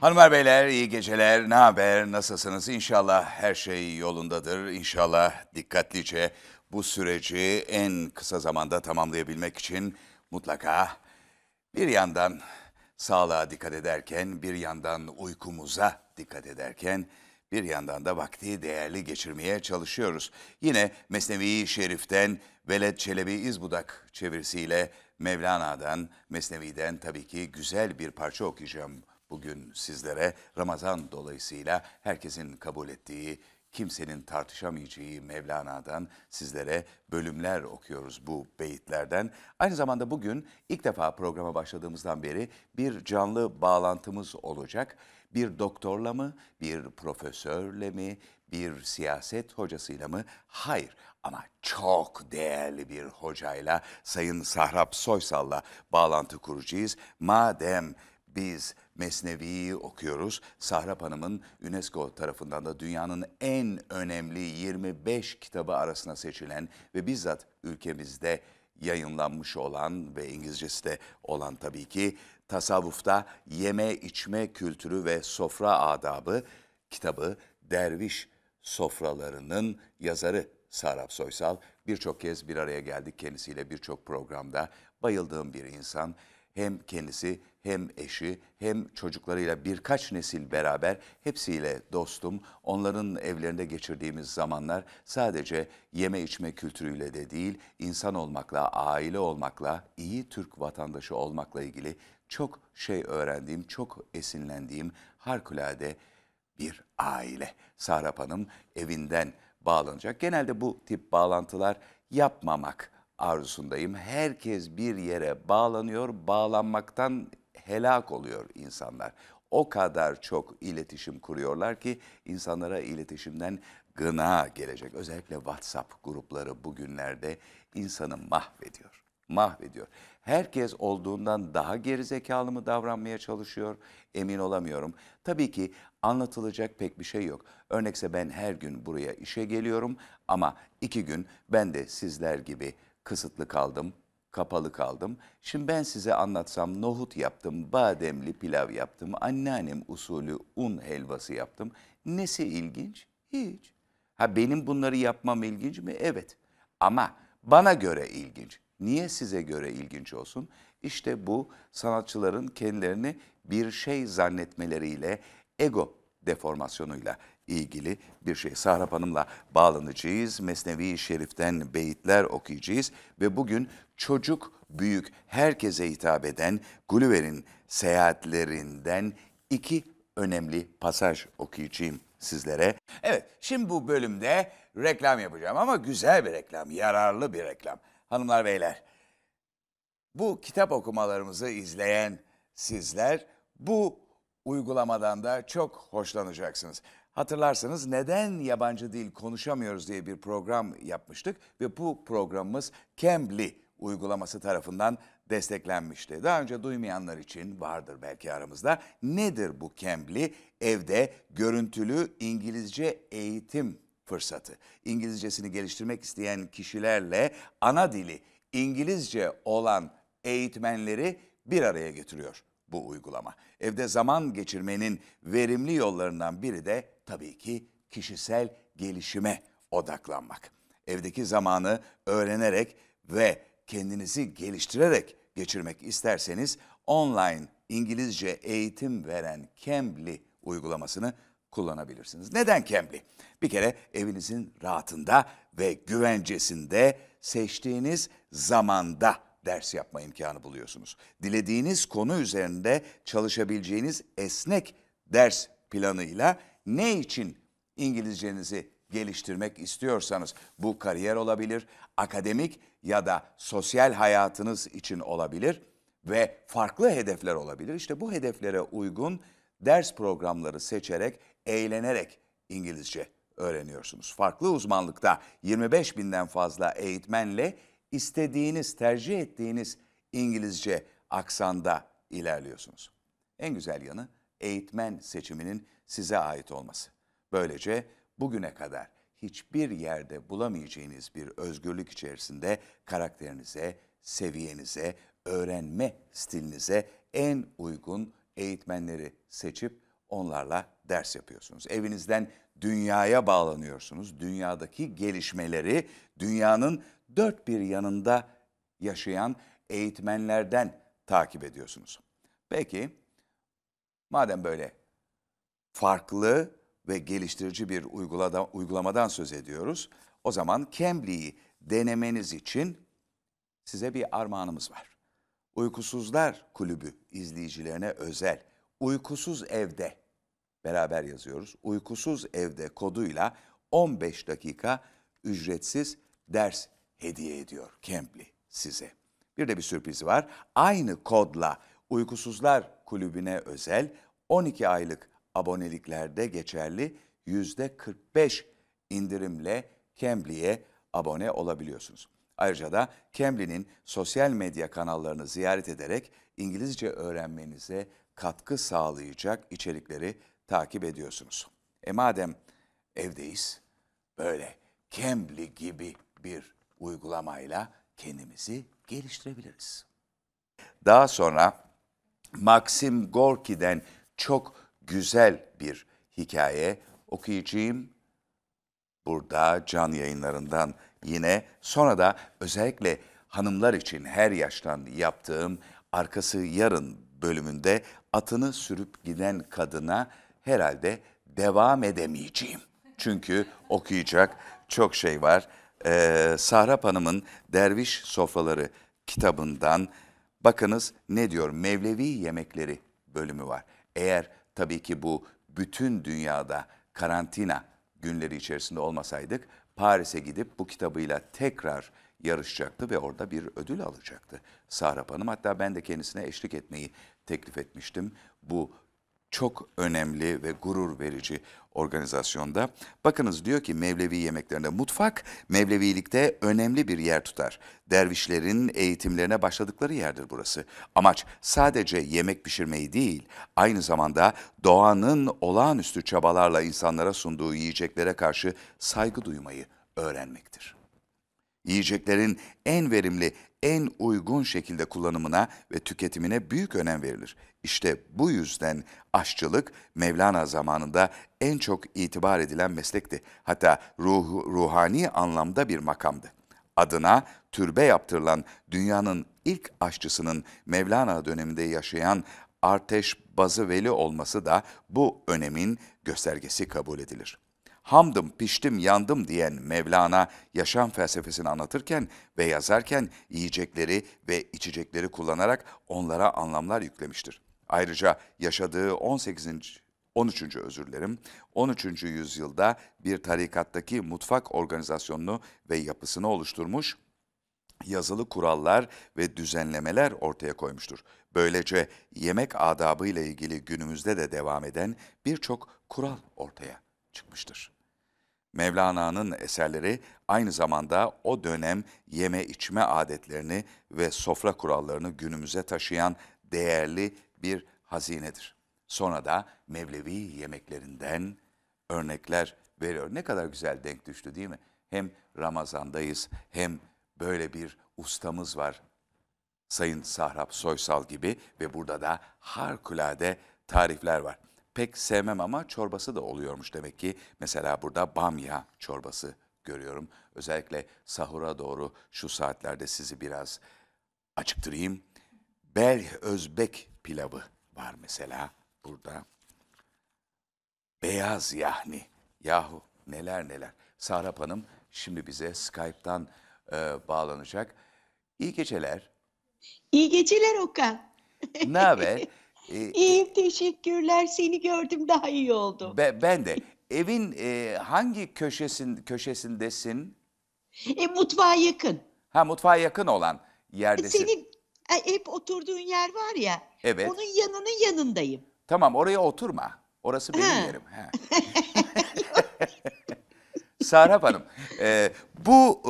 Hanımlar beyler iyi geceler. Ne haber? Nasılsınız? İnşallah her şey yolundadır. İnşallah dikkatlice bu süreci en kısa zamanda tamamlayabilmek için mutlaka bir yandan sağlığa dikkat ederken, bir yandan uykumuza dikkat ederken, bir yandan da vakti değerli geçirmeye çalışıyoruz. Yine Mesnevi Şerif'ten Veled Çelebi İzbudak çevirisiyle Mevlana'dan, Mesnevi'den tabii ki güzel bir parça okuyacağım bugün sizlere. Ramazan dolayısıyla herkesin kabul ettiği, kimsenin tartışamayacağı Mevlana'dan sizlere bölümler okuyoruz bu beyitlerden. Aynı zamanda bugün ilk defa programa başladığımızdan beri bir canlı bağlantımız olacak. Bir doktorla mı, bir profesörle mi, bir siyaset hocasıyla mı? Hayır ama çok değerli bir hocayla Sayın Sahrap Soysal'la bağlantı kuracağız. Madem biz Mesnevi'yi okuyoruz. Sahrap Hanım'ın UNESCO tarafından da dünyanın en önemli 25 kitabı arasına seçilen ve bizzat ülkemizde yayınlanmış olan ve İngilizcesi de olan tabii ki tasavvufta yeme içme kültürü ve sofra adabı kitabı Derviş Sofralarının yazarı Sahrap Soysal. Birçok kez bir araya geldik kendisiyle birçok programda. Bayıldığım bir insan. Hem kendisi hem eşi hem çocuklarıyla birkaç nesil beraber hepsiyle dostum. Onların evlerinde geçirdiğimiz zamanlar sadece yeme içme kültürüyle de değil, insan olmakla, aile olmakla, iyi Türk vatandaşı olmakla ilgili çok şey öğrendiğim, çok esinlendiğim harikulade bir aile. Sahrap Hanım evinden bağlanacak. Genelde bu tip bağlantılar yapmamak arzusundayım. Herkes bir yere bağlanıyor, bağlanmaktan helak oluyor insanlar. O kadar çok iletişim kuruyorlar ki insanlara iletişimden gına gelecek. Özellikle WhatsApp grupları bugünlerde insanı mahvediyor. Mahvediyor. Herkes olduğundan daha gerizekalı mı davranmaya çalışıyor? Emin olamıyorum. Tabii ki anlatılacak pek bir şey yok. Örnekse ben her gün buraya işe geliyorum ama iki gün ben de sizler gibi kısıtlı kaldım, kapalı kaldım. Şimdi ben size anlatsam nohut yaptım, bademli pilav yaptım, anneannem usulü un helvası yaptım. Nesi ilginç? Hiç. Ha benim bunları yapmam ilginç mi? Evet. Ama bana göre ilginç. Niye size göre ilginç olsun? İşte bu sanatçıların kendilerini bir şey zannetmeleriyle ego deformasyonuyla ilgili bir şey. Sahrap Hanım'la bağlanacağız. Mesnevi Şerif'ten beyitler okuyacağız ve bugün çocuk, büyük, herkese hitap eden Gulliver'in seyahatlerinden iki önemli pasaj okuyacağım sizlere. Evet, şimdi bu bölümde reklam yapacağım ama güzel bir reklam, yararlı bir reklam. Hanımlar beyler, bu kitap okumalarımızı izleyen sizler bu uygulamadan da çok hoşlanacaksınız. Hatırlarsanız neden yabancı dil konuşamıyoruz diye bir program yapmıştık ve bu programımız Cambly uygulaması tarafından desteklenmişti. Daha önce duymayanlar için vardır belki aramızda. Nedir bu Cambly? Evde görüntülü İngilizce eğitim fırsatı. İngilizcesini geliştirmek isteyen kişilerle ana dili İngilizce olan eğitmenleri bir araya getiriyor bu uygulama. Evde zaman geçirmenin verimli yollarından biri de tabii ki kişisel gelişime odaklanmak. Evdeki zamanı öğrenerek ve kendinizi geliştirerek geçirmek isterseniz online İngilizce eğitim veren Cambly uygulamasını kullanabilirsiniz. Neden Cambly? Bir kere evinizin rahatında ve güvencesinde seçtiğiniz zamanda ders yapma imkanı buluyorsunuz. Dilediğiniz konu üzerinde çalışabileceğiniz esnek ders planıyla ne için İngilizcenizi geliştirmek istiyorsanız bu kariyer olabilir, akademik ya da sosyal hayatınız için olabilir ve farklı hedefler olabilir. İşte bu hedeflere uygun ders programları seçerek, eğlenerek İngilizce öğreniyorsunuz. Farklı uzmanlıkta 25 binden fazla eğitmenle istediğiniz, tercih ettiğiniz İngilizce aksanda ilerliyorsunuz. En güzel yanı eğitmen seçiminin size ait olması. Böylece bugüne kadar hiçbir yerde bulamayacağınız bir özgürlük içerisinde karakterinize, seviyenize, öğrenme stilinize en uygun eğitmenleri seçip onlarla ders yapıyorsunuz. Evinizden dünyaya bağlanıyorsunuz. Dünyadaki gelişmeleri dünyanın dört bir yanında yaşayan eğitmenlerden takip ediyorsunuz. Peki, madem böyle farklı ve geliştirici bir uygulamadan söz ediyoruz, o zaman Cambly'i denemeniz için size bir armağanımız var. Uykusuzlar Kulübü izleyicilerine özel Uykusuz Evde beraber yazıyoruz. Uykusuz Evde koduyla 15 dakika ücretsiz ders hediye ediyor Cambly size. Bir de bir sürprizi var. Aynı kodla Uykusuzlar Kulübü'ne özel 12 aylık aboneliklerde geçerli %45 indirimle Cambly'e abone olabiliyorsunuz. Ayrıca da Cambly'nin sosyal medya kanallarını ziyaret ederek İngilizce öğrenmenize katkı sağlayacak içerikleri takip ediyorsunuz. E madem evdeyiz, böyle Cambly gibi bir uygulamayla kendimizi geliştirebiliriz. Daha sonra Maxim Gorki'den çok güzel bir hikaye okuyacağım. Burada can yayınlarından yine sonra da özellikle hanımlar için her yaştan yaptığım arkası yarın bölümünde atını sürüp giden kadına herhalde devam edemeyeceğim. Çünkü okuyacak çok şey var. Ee, Sahrap Hanım'ın Derviş Sofraları kitabından bakınız ne diyor Mevlevi Yemekleri bölümü var. Eğer tabii ki bu bütün dünyada karantina günleri içerisinde olmasaydık Paris'e gidip bu kitabıyla tekrar yarışacaktı ve orada bir ödül alacaktı Sahrap Hanım. Hatta ben de kendisine eşlik etmeyi teklif etmiştim. Bu çok önemli ve gurur verici organizasyonda. Bakınız diyor ki Mevlevi yemeklerinde mutfak Mevlevilikte önemli bir yer tutar. Dervişlerin eğitimlerine başladıkları yerdir burası. Amaç sadece yemek pişirmeyi değil, aynı zamanda doğanın olağanüstü çabalarla insanlara sunduğu yiyeceklere karşı saygı duymayı öğrenmektir. Yiyeceklerin en verimli en uygun şekilde kullanımına ve tüketimine büyük önem verilir. İşte bu yüzden aşçılık Mevlana zamanında en çok itibar edilen meslekti. Hatta ruh, ruhani anlamda bir makamdı. Adına türbe yaptırılan dünyanın ilk aşçısının Mevlana döneminde yaşayan Arteş Bazı Veli olması da bu önemin göstergesi kabul edilir hamdım, piştim, yandım diyen Mevlana yaşam felsefesini anlatırken ve yazarken yiyecekleri ve içecekleri kullanarak onlara anlamlar yüklemiştir. Ayrıca yaşadığı 18. 13. özür dilerim, 13. yüzyılda bir tarikattaki mutfak organizasyonunu ve yapısını oluşturmuş, yazılı kurallar ve düzenlemeler ortaya koymuştur. Böylece yemek adabı ile ilgili günümüzde de devam eden birçok kural ortaya çıkmıştır. Mevlana'nın eserleri aynı zamanda o dönem yeme içme adetlerini ve sofra kurallarını günümüze taşıyan değerli bir hazinedir. Sonra da Mevlevi yemeklerinden örnekler veriyor. Ne kadar güzel denk düştü değil mi? Hem Ramazan'dayız hem böyle bir ustamız var. Sayın Sahrap Soysal gibi ve burada da harikulade tarifler var pek sevmem ama çorbası da oluyormuş demek ki. Mesela burada bamya çorbası görüyorum. Özellikle sahura doğru şu saatlerde sizi biraz acıktırayım. Bel Özbek pilavı var mesela burada. Beyaz yahni. Yahu neler neler. Sahrap Hanım şimdi bize Skype'tan e, bağlanacak. İyi geceler. İyi geceler Okan. Ne haber? E, İyiyim teşekkürler. Seni gördüm daha iyi oldu. Be, ben de. Evin e, hangi köşesin köşesindesin? E, mutfağa yakın. Ha mutfağa yakın olan yerdesin. Senin e, hep oturduğun yer var ya. Evet. Onun yanının yanındayım. Tamam oraya oturma. Orası benim ha. yerim. Ha. Sarap Hanım, e, bu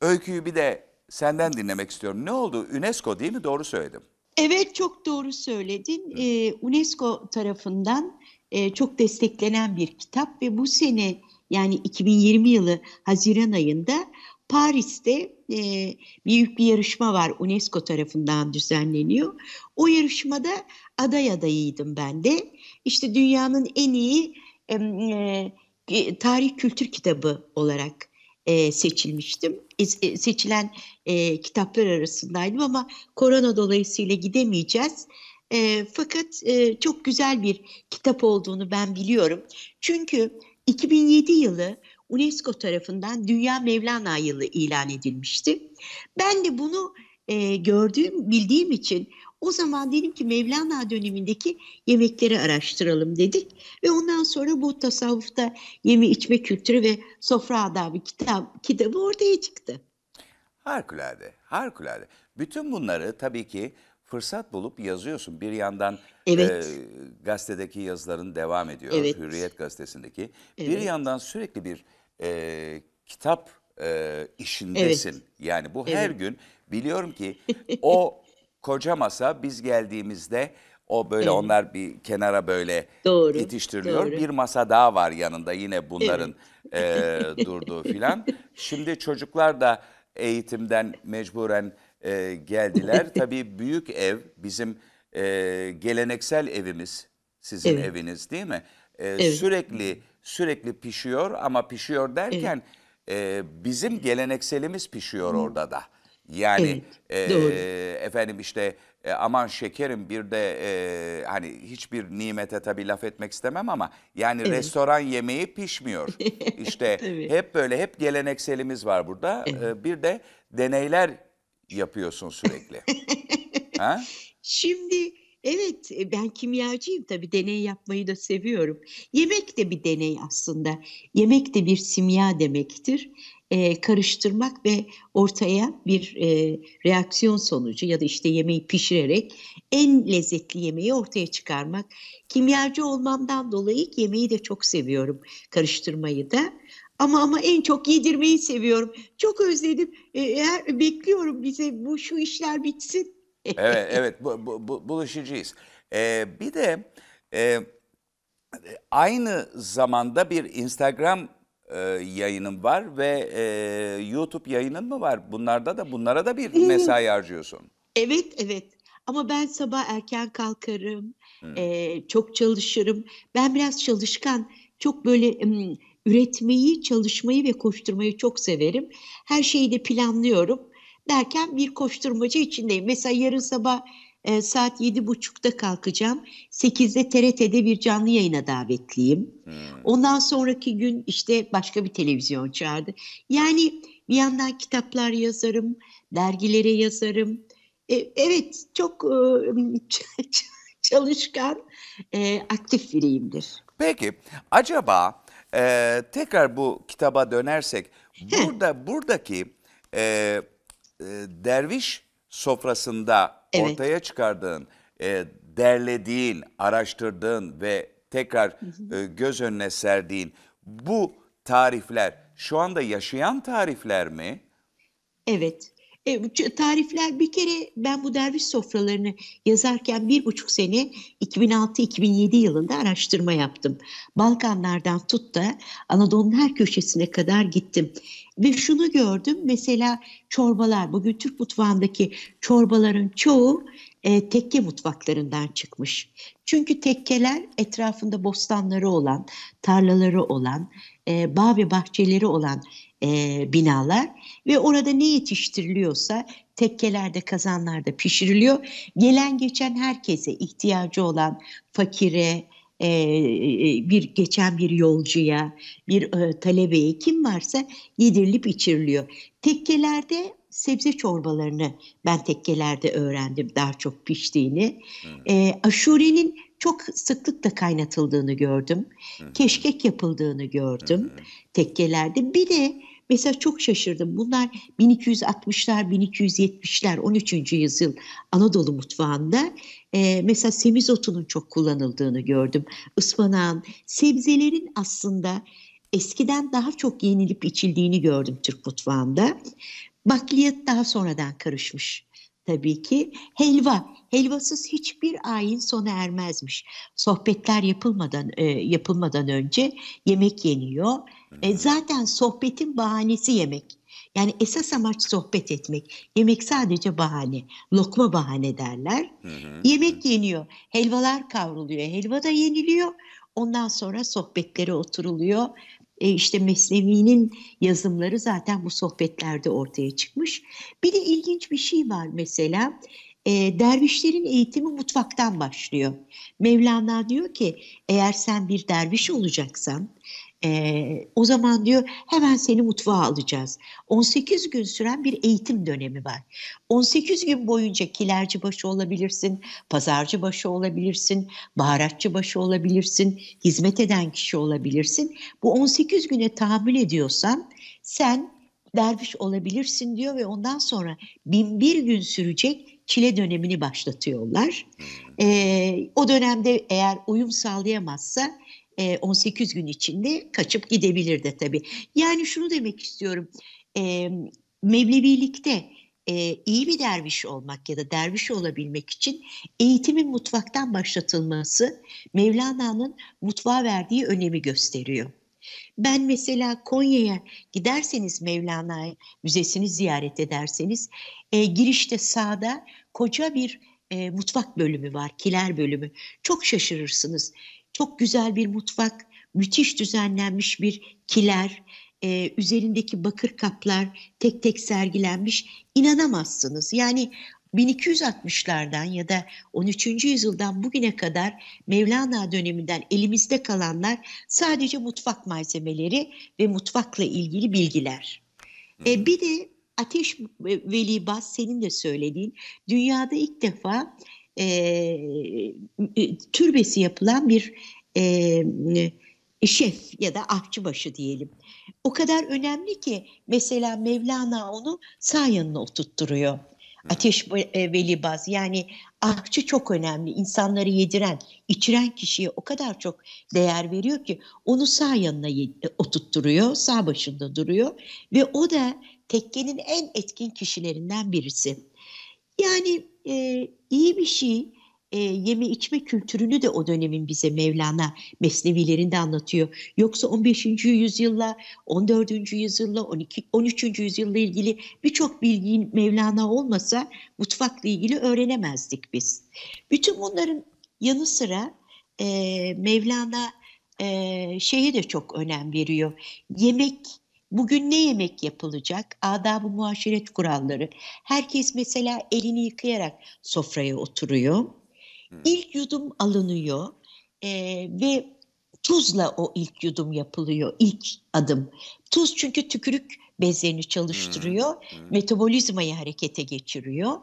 e, öyküyü bir de senden dinlemek istiyorum. Ne oldu? UNESCO değil mi? Doğru söyledim. Evet çok doğru söyledin. Ee, UNESCO tarafından e, çok desteklenen bir kitap ve bu sene yani 2020 yılı Haziran ayında Paris'te e, büyük bir yarışma var UNESCO tarafından düzenleniyor. O yarışmada aday adayıydım ben de. İşte dünyanın en iyi e, tarih kültür kitabı olarak e, seçilmiştim. E, seçilen e, kitaplar arasındaydım ama korona dolayısıyla gidemeyeceğiz. E, fakat e, çok güzel bir kitap olduğunu ben biliyorum. Çünkü 2007 yılı UNESCO tarafından Dünya Mevlana Yılı ilan edilmişti. Ben de bunu e, gördüğüm, bildiğim için o zaman dedim ki Mevlana dönemindeki yemekleri araştıralım dedik. Ve ondan sonra bu tasavvufta yeme içme kültürü ve sofra adabı kitap, kitabı ortaya çıktı. Harikulade, harikulade. Bütün bunları tabii ki fırsat bulup yazıyorsun. Bir yandan Evet. e, gazetedeki yazıların devam ediyor, Evet. Hürriyet gazetesindeki. Bir Evet. yandan sürekli bir e, kitap e, işindesin. Yani bu her Evet. gün biliyorum ki o koca masa biz geldiğimizde o böyle Evet. onlar bir kenara böyle Doğru, itiştiriliyor. doğru. Bir masa daha var yanında yine bunların e, durduğu filan. Şimdi çocuklar da eğitimden mecburen e, geldiler. Tabii büyük ev bizim e, geleneksel evimiz, sizin Evet. eviniz değil mi? E, Evet. Sürekli sürekli pişiyor ama pişiyor derken e, bizim gelenekselimiz pişiyor orada da. Yani Evet, e, efendim işte e, aman şekerim bir de e, hani hiçbir nimete tabii laf etmek istemem ama yani Evet. restoran yemeği pişmiyor. İşte Tabii. hep böyle hep gelenekselimiz var burada. E, bir de deneyler yapıyorsun sürekli. ha? Şimdi evet e, ben kimyacıyım tabii deney yapmayı da seviyorum. Yemek de bir deney aslında. Yemek de bir simya demektir. Ee, karıştırmak ve ortaya bir e, reaksiyon sonucu ya da işte yemeği pişirerek en lezzetli yemeği ortaya çıkarmak. Kimyacı olmamdan dolayı yemeği de çok seviyorum, karıştırmayı da. Ama ama en çok yedirmeyi seviyorum. Çok özledim. Ee, eğer bekliyorum bize bu şu işler bitsin. Evet, evet bu, bu, bu- bulaşıcıyız. E, bir de e, aynı zamanda bir Instagram e, yayının var ve e, YouTube yayının mı var? Bunlarda da bunlara da bir mesai harcıyorsun. Evet, evet. Ama ben sabah erken kalkarım, eee, çok çalışırım. Ben biraz çalışkan, çok böyle ım, üretmeyi, çalışmayı ve koşturmayı çok severim. Her şeyi de planlıyorum. Derken bir koşturmacı içindeyim. Mesela yarın sabah e, saat yedi buçukta kalkacağım. Sekizde TRT'de bir canlı yayına davetliyim. Ondan sonraki gün işte başka bir televizyon çağırdı. Yani bir yandan kitaplar yazarım, dergilere yazarım. E, evet, çok e, çalışkan, e, aktif biriyimdir. Peki acaba e, tekrar bu kitaba dönersek burada buradaki e, e, derviş sofrasında Evet. ortaya çıkardığın, e, derlediğin, araştırdığın ve tekrar e, göz önüne serdiğin bu tarifler şu anda yaşayan tarifler mi? Evet. E, tarifler bir kere ben bu derviş sofralarını yazarken bir buçuk sene 2006-2007 yılında araştırma yaptım. Balkanlardan tut da Anadolu'nun her köşesine kadar gittim. Ve şunu gördüm mesela çorbalar bugün Türk mutfağındaki çorbaların çoğu e, tekke mutfaklarından çıkmış. Çünkü tekkeler etrafında bostanları olan, tarlaları olan, e, bağ ve bahçeleri olan e, binalar ve orada ne yetiştiriliyorsa tekkelerde, kazanlarda pişiriliyor. Gelen geçen herkese ihtiyacı olan fakire, e, bir geçen bir yolcuya, bir e, talebeye kim varsa yedirilip içiriliyor. Tekkelerde sebze çorbalarını ben tekkelerde öğrendim daha çok piştiğini. E, aşurenin çok sıklıkla kaynatıldığını gördüm. Keşkek yapıldığını gördüm tekkelerde. Bir de mesela çok şaşırdım. Bunlar 1260'lar, 1270'ler, 13. yüzyıl Anadolu mutfağında e, mesela semizotunun çok kullanıldığını gördüm. Ispanağın, sebzelerin aslında eskiden daha çok yenilip içildiğini gördüm Türk mutfağında. Bakliyat daha sonradan karışmış tabii ki. Helva, helvasız hiçbir ayin sona ermezmiş. Sohbetler yapılmadan e, yapılmadan önce yemek yeniyor. E, zaten sohbetin bahanesi yemek. Yani esas amaç sohbet etmek. Yemek sadece bahane. Lokma bahane derler. Yemek yeniyor. Helvalar kavruluyor. Helva da yeniliyor. Ondan sonra sohbetlere oturuluyor. E işte Mesnevi'nin yazımları zaten bu sohbetlerde ortaya çıkmış. Bir de ilginç bir şey var mesela. E, dervişlerin eğitimi mutfaktan başlıyor. Mevlana diyor ki eğer sen bir derviş olacaksan e, o zaman diyor hemen seni mutfağa alacağız. 18 gün süren bir eğitim dönemi var. 18 gün boyunca kilerci başı olabilirsin, pazarcı başı olabilirsin, baharatçı başı olabilirsin, hizmet eden kişi olabilirsin. Bu 18 güne tahammül ediyorsan sen derviş olabilirsin diyor ve ondan sonra bin bir gün sürecek çile dönemini başlatıyorlar. Ee, o dönemde eğer uyum sağlayamazsa e, 18 gün içinde kaçıp gidebilir de tabii. Yani şunu demek istiyorum. E, Mevlevilikte e, iyi bir derviş olmak ya da derviş olabilmek için eğitimin mutfaktan başlatılması Mevlana'nın mutfağa verdiği önemi gösteriyor. Ben mesela Konya'ya giderseniz Mevlana Müzesi'ni ziyaret ederseniz e, girişte sağda koca bir e, mutfak bölümü var, kiler bölümü. Çok şaşırırsınız. Çok güzel bir mutfak, müthiş düzenlenmiş bir kiler, e, üzerindeki bakır kaplar tek tek sergilenmiş. İnanamazsınız. Yani 1260'lardan ya da 13. yüzyıldan bugüne kadar Mevlana döneminden elimizde kalanlar sadece mutfak malzemeleri ve mutfakla ilgili bilgiler. E, bir de Ateş Veli Baz senin de söylediğin dünyada ilk defa e, e, türbesi yapılan bir e, şef ya da ahçıbaşı diyelim. O kadar önemli ki mesela Mevlana onu sağ yanına oturtturuyor. Ateş e, Veli Baz yani ahçı çok önemli. İnsanları yediren, içiren kişiye o kadar çok değer veriyor ki onu sağ yanına oturtturuyor, sağ başında duruyor ve o da tekkenin en etkin kişilerinden birisi. Yani e, iyi bir şey e, yeme içme kültürünü de o dönemin bize Mevlana mesnevilerinde anlatıyor. Yoksa 15. yüzyılla, 14. yüzyılla, 12, 13. yüzyılla ilgili birçok bilgi Mevlana olmasa mutfakla ilgili öğrenemezdik biz. Bütün bunların yanı sıra e, Mevlana e, şeye de çok önem veriyor. Yemek Bugün ne yemek yapılacak? Adab-ı muaşeret kuralları. Herkes mesela elini yıkayarak sofraya oturuyor. İlk yudum alınıyor e, ve tuzla o ilk yudum yapılıyor, ilk adım. Tuz çünkü tükürük bezlerini çalıştırıyor, hmm. Hmm. metabolizmayı harekete geçiriyor.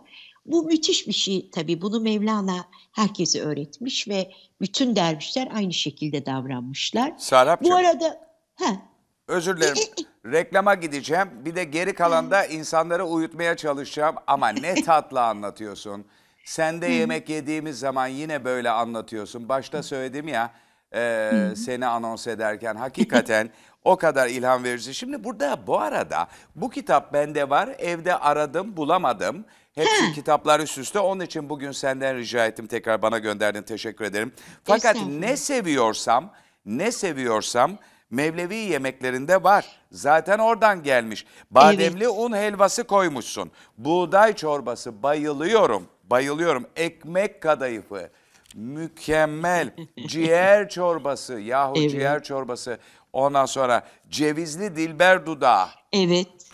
Bu müthiş bir şey tabii. Bunu Mevlana herkese öğretmiş ve bütün dervişler aynı şekilde davranmışlar. Serapcığım. Bu arada... Heh, Özür dilerim. Reklama gideceğim. Bir de geri kalanda insanları uyutmaya çalışacağım. Ama ne tatlı anlatıyorsun. Sen de yemek yediğimiz zaman yine böyle anlatıyorsun. Başta söyledim ya e, seni anons ederken hakikaten o kadar ilham verici. Şimdi burada bu arada bu kitap bende var. Evde aradım bulamadım. Hepsi kitaplar üst üste. Onun için bugün senden rica ettim. Tekrar bana gönderdin. Teşekkür ederim. Fakat ne seviyorsam, ne seviyorsam Mevlevi yemeklerinde var. Zaten oradan gelmiş. Bademli evet. un helvası koymuşsun. Buğday çorbası bayılıyorum. Bayılıyorum. Ekmek kadayıfı. Mükemmel. ciğer çorbası. Yahu evet. ciğer çorbası. Ondan sonra cevizli dilber dudağı. Evet.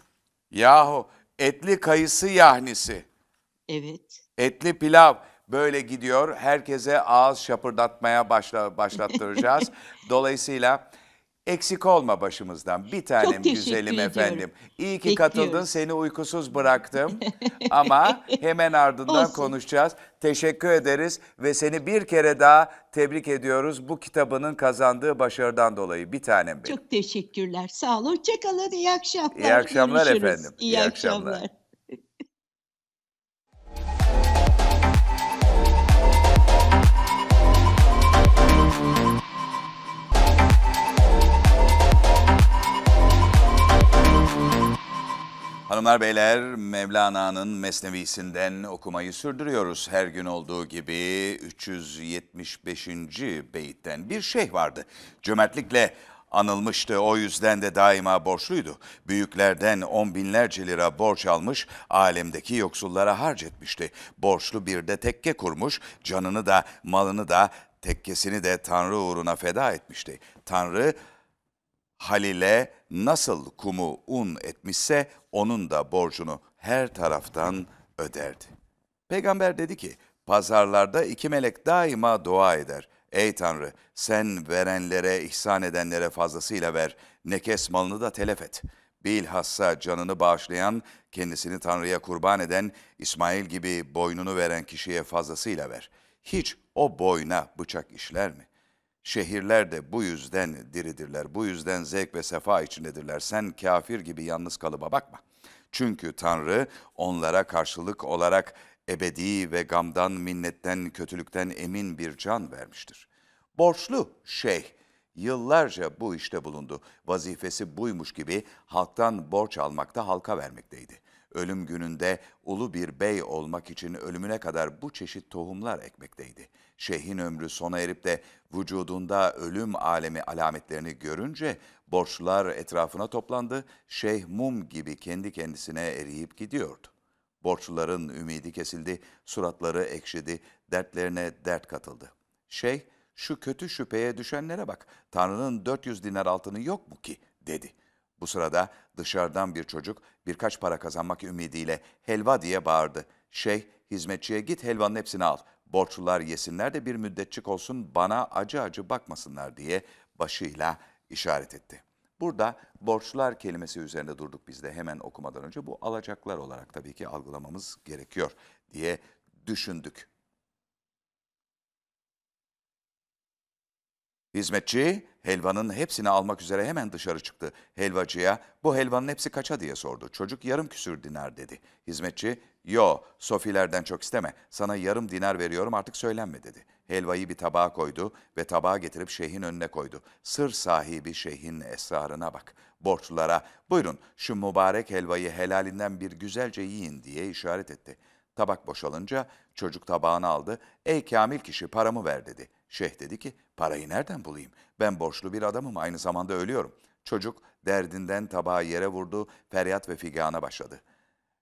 Yahu etli kayısı yahnisi. Evet. Etli pilav böyle gidiyor. Herkese ağız şapırdatmaya başla, başlattıracağız. Dolayısıyla Eksik olma başımızdan. Bir tanem güzelim efendim. İyi ki katıldın. Seni uykusuz bıraktım. Ama hemen ardından Olsun. konuşacağız. Teşekkür ederiz ve seni bir kere daha tebrik ediyoruz bu kitabının kazandığı başarıdan dolayı. Bir tanem benim. Çok teşekkürler. Sağ olun. Hoşçakalın. İyi akşamlar. İyi akşamlar Görüşürüz. efendim. İyi, İyi akşamlar. akşamlar. Hanımlar beyler Mevlana'nın Mesnevisinden okumayı sürdürüyoruz. Her gün olduğu gibi 375. beyitten bir şeyh vardı. Cömertlikle Anılmıştı o yüzden de daima borçluydu. Büyüklerden on binlerce lira borç almış, alemdeki yoksullara harcetmişti. Borçlu bir de tekke kurmuş, canını da malını da tekkesini de Tanrı uğruna feda etmişti. Tanrı Halil'e nasıl kumu un etmişse onun da borcunu her taraftan öderdi. Peygamber dedi ki, pazarlarda iki melek daima dua eder. Ey Tanrı, sen verenlere, ihsan edenlere fazlasıyla ver, nekes malını da telef et. Bilhassa canını bağışlayan, kendisini Tanrı'ya kurban eden, İsmail gibi boynunu veren kişiye fazlasıyla ver. Hiç o boyna bıçak işler mi? Şehirler de bu yüzden diridirler, bu yüzden zevk ve sefa içindedirler. Sen kafir gibi yalnız kalıba bakma. Çünkü Tanrı onlara karşılık olarak ebedi ve gamdan, minnetten, kötülükten emin bir can vermiştir. Borçlu şeyh yıllarca bu işte bulundu. Vazifesi buymuş gibi halktan borç almakta halka vermekteydi. Ölüm gününde ulu bir bey olmak için ölümüne kadar bu çeşit tohumlar ekmekteydi. Şeyhin ömrü sona erip de vücudunda ölüm alemi alametlerini görünce borçlular etrafına toplandı. Şeyh mum gibi kendi kendisine eriyip gidiyordu. Borçluların ümidi kesildi, suratları ekşidi, dertlerine dert katıldı. Şeyh, şu kötü şüpheye düşenlere bak, Tanrı'nın 400 dinar altını yok mu ki, dedi. Bu sırada dışarıdan bir çocuk birkaç para kazanmak ümidiyle helva diye bağırdı. Şeyh, hizmetçiye git helvanın hepsini al, borçlular yesinler de bir müddetçik olsun bana acı acı bakmasınlar diye başıyla işaret etti. Burada borçlular kelimesi üzerinde durduk biz de hemen okumadan önce bu alacaklar olarak tabii ki algılamamız gerekiyor diye düşündük. Hizmetçi helvanın hepsini almak üzere hemen dışarı çıktı. Helvacıya bu helvanın hepsi kaça diye sordu. Çocuk yarım küsür dinar dedi. Hizmetçi yo sofilerden çok isteme sana yarım dinar veriyorum artık söylenme dedi. Helvayı bir tabağa koydu ve tabağı getirip şeyhin önüne koydu. Sır sahibi şeyhin esrarına bak. Borçlulara buyurun şu mübarek helvayı helalinden bir güzelce yiyin diye işaret etti. Tabak boşalınca çocuk tabağını aldı. Ey kamil kişi paramı ver dedi. Şeyh dedi ki parayı nereden bulayım? Ben borçlu bir adamım aynı zamanda ölüyorum. Çocuk derdinden tabağı yere vurdu, feryat ve figana başladı.